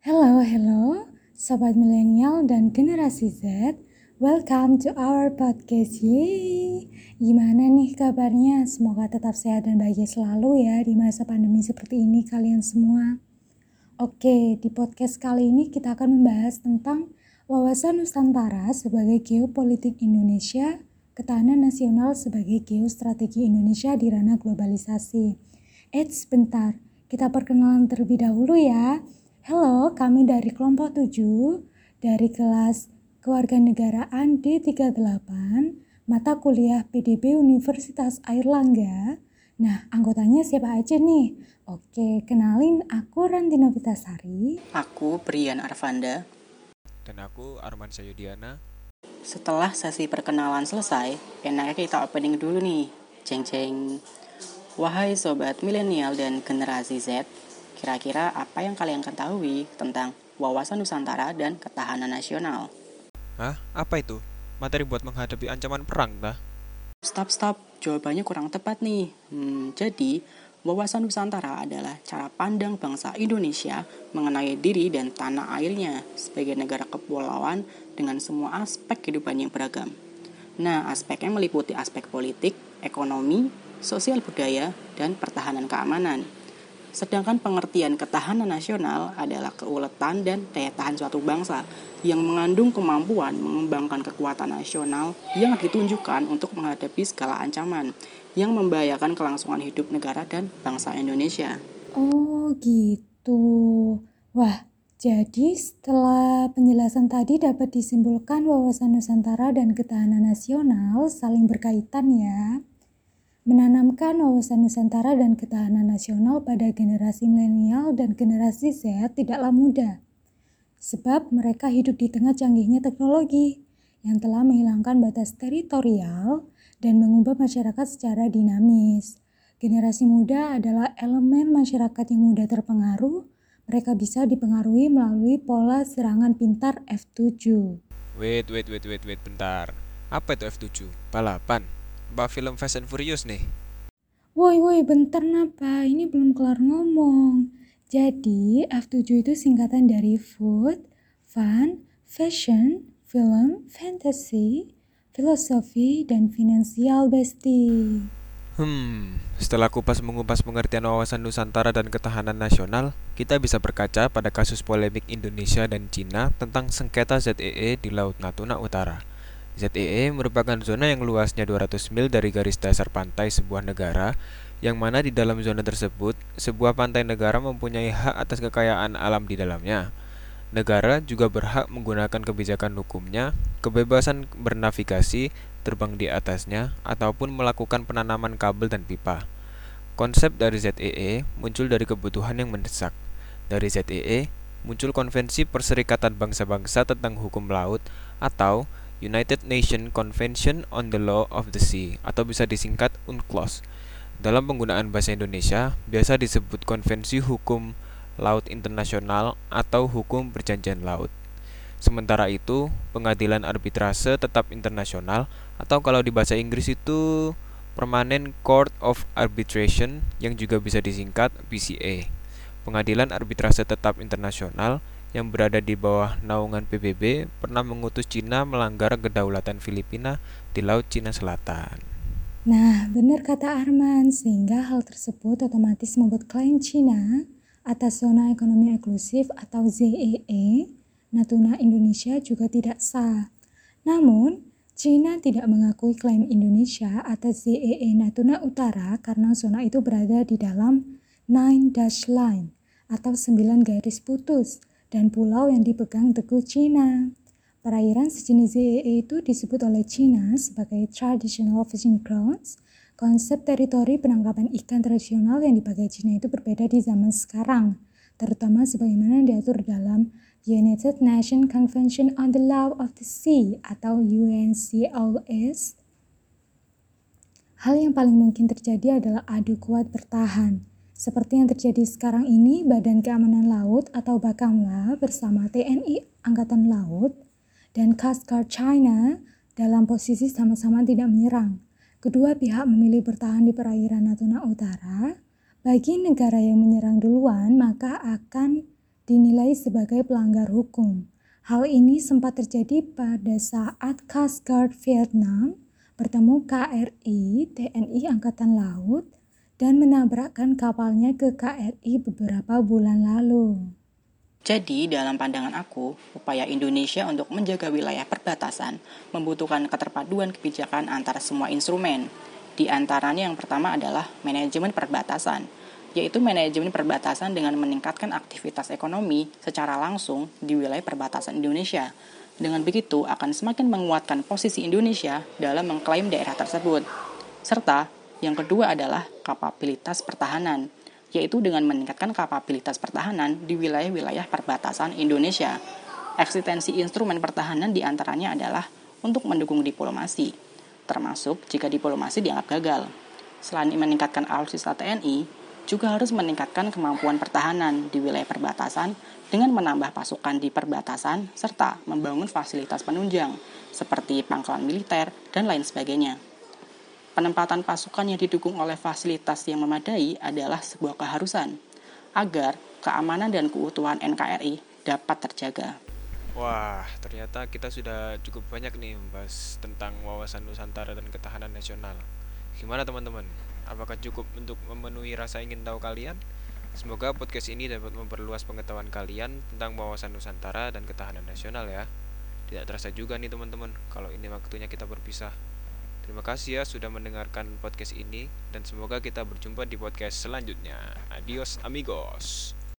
Hello, hello, sobat milenial dan generasi Z. Welcome to our podcast. Yeay. Gimana nih kabarnya? Semoga tetap sehat dan bahagia selalu ya di masa pandemi seperti ini kalian semua. Oke, di podcast kali ini kita akan membahas tentang wawasan Nusantara sebagai geopolitik Indonesia, ketahanan nasional sebagai geostrategi Indonesia di ranah globalisasi. Eits, bentar. Kita perkenalan terlebih dahulu ya. Halo, kami dari kelompok 7 dari kelas Kewarganegaraan D38 mata kuliah PDB Universitas Airlangga. Nah, anggotanya siapa aja nih? Oke, kenalin aku Rantina Vitasari. Aku Brian Arvanda. Dan aku Arman Sayudiana. Setelah sesi perkenalan selesai, enaknya kita opening dulu nih. Ceng ceng. Wahai sobat milenial dan generasi Z, Kira-kira apa yang kalian ketahui tentang wawasan Nusantara dan ketahanan nasional? Hah? Apa itu? Materi buat menghadapi ancaman perang, dah? Stop, stop. Jawabannya kurang tepat nih. Hmm, jadi, wawasan Nusantara adalah cara pandang bangsa Indonesia mengenai diri dan tanah airnya sebagai negara kepulauan dengan semua aspek kehidupan yang beragam. Nah, aspeknya meliputi aspek politik, ekonomi, sosial budaya, dan pertahanan keamanan. Sedangkan pengertian ketahanan nasional adalah keuletan dan daya tahan suatu bangsa yang mengandung kemampuan mengembangkan kekuatan nasional yang ditunjukkan untuk menghadapi segala ancaman yang membahayakan kelangsungan hidup negara dan bangsa Indonesia. Oh gitu. Wah, jadi setelah penjelasan tadi dapat disimpulkan wawasan Nusantara dan ketahanan nasional saling berkaitan ya. Menanamkan wawasan Nusantara dan ketahanan nasional pada generasi milenial dan generasi Z tidaklah mudah. Sebab mereka hidup di tengah canggihnya teknologi yang telah menghilangkan batas teritorial dan mengubah masyarakat secara dinamis. Generasi muda adalah elemen masyarakat yang mudah terpengaruh. Mereka bisa dipengaruhi melalui pola serangan pintar F7. Wait, wait, wait, wait, wait, bentar. Apa itu F7? Balapan? Bah film Fast and Furious nih. Woi woi bentar napa, ini belum kelar ngomong. Jadi F7 itu singkatan dari Food, Fun, Fashion, Film, Fantasy, Filosofi, dan Finansial Bestie. Hmm, setelah kupas mengupas pengertian wawasan Nusantara dan ketahanan nasional, kita bisa berkaca pada kasus polemik Indonesia dan Cina tentang sengketa ZEE di Laut Natuna Utara. ZEE merupakan zona yang luasnya 200 mil dari garis dasar pantai sebuah negara, yang mana di dalam zona tersebut, sebuah pantai negara mempunyai hak atas kekayaan alam di dalamnya. Negara juga berhak menggunakan kebijakan hukumnya, kebebasan bernavigasi, terbang di atasnya, ataupun melakukan penanaman kabel dan pipa. Konsep dari ZEE muncul dari kebutuhan yang mendesak. Dari ZEE muncul Konvensi Perserikatan Bangsa-Bangsa tentang Hukum Laut atau United Nations Convention on the Law of the Sea atau bisa disingkat UNCLOS. Dalam penggunaan bahasa Indonesia, biasa disebut Konvensi Hukum Laut Internasional atau Hukum Perjanjian Laut. Sementara itu, Pengadilan Arbitrase Tetap Internasional atau kalau di bahasa Inggris itu Permanent Court of Arbitration yang juga bisa disingkat PCA. Pengadilan Arbitrase Tetap Internasional yang berada di bawah naungan PBB pernah mengutus Cina melanggar kedaulatan Filipina di Laut Cina Selatan. Nah, benar kata Arman, sehingga hal tersebut otomatis membuat klaim Cina atas zona ekonomi eksklusif atau ZEE Natuna Indonesia juga tidak sah. Namun, Cina tidak mengakui klaim Indonesia atas ZEE Natuna Utara karena zona itu berada di dalam Nine Dash Line atau sembilan garis putus dan pulau yang dipegang teguh Cina. Perairan sejenis ZEE itu disebut oleh Cina sebagai Traditional Fishing Grounds. Konsep teritori penangkapan ikan tradisional yang dipakai Cina itu berbeda di zaman sekarang, terutama sebagaimana diatur dalam United Nations Convention on the Law of the Sea atau UNCLOS. Hal yang paling mungkin terjadi adalah adu kuat bertahan, seperti yang terjadi sekarang ini, Badan Keamanan Laut atau Bakamla bersama TNI Angkatan Laut dan Guard China dalam posisi sama-sama tidak menyerang. Kedua pihak memilih bertahan di perairan Natuna Utara. Bagi negara yang menyerang duluan, maka akan dinilai sebagai pelanggar hukum. Hal ini sempat terjadi pada saat Coast Guard Vietnam bertemu KRI TNI Angkatan Laut dan menabrakkan kapalnya ke KRI beberapa bulan lalu. Jadi, dalam pandangan aku, upaya Indonesia untuk menjaga wilayah perbatasan membutuhkan keterpaduan kebijakan antara semua instrumen. Di antaranya yang pertama adalah manajemen perbatasan, yaitu manajemen perbatasan dengan meningkatkan aktivitas ekonomi secara langsung di wilayah perbatasan Indonesia. Dengan begitu, akan semakin menguatkan posisi Indonesia dalam mengklaim daerah tersebut. Serta, yang kedua adalah kapabilitas pertahanan, yaitu dengan meningkatkan kapabilitas pertahanan di wilayah-wilayah perbatasan Indonesia. Eksistensi instrumen pertahanan di antaranya adalah untuk mendukung diplomasi, termasuk jika diplomasi dianggap gagal. Selain meningkatkan alutsista TNI, juga harus meningkatkan kemampuan pertahanan di wilayah perbatasan dengan menambah pasukan di perbatasan serta membangun fasilitas penunjang seperti pangkalan militer dan lain sebagainya penempatan pasukan yang didukung oleh fasilitas yang memadai adalah sebuah keharusan agar keamanan dan keutuhan NKRI dapat terjaga. Wah, ternyata kita sudah cukup banyak nih membahas tentang wawasan Nusantara dan ketahanan nasional. Gimana teman-teman? Apakah cukup untuk memenuhi rasa ingin tahu kalian? Semoga podcast ini dapat memperluas pengetahuan kalian tentang wawasan Nusantara dan ketahanan nasional ya. Tidak terasa juga nih teman-teman, kalau ini waktunya kita berpisah. Terima kasih ya sudah mendengarkan podcast ini dan semoga kita berjumpa di podcast selanjutnya. Adios amigos.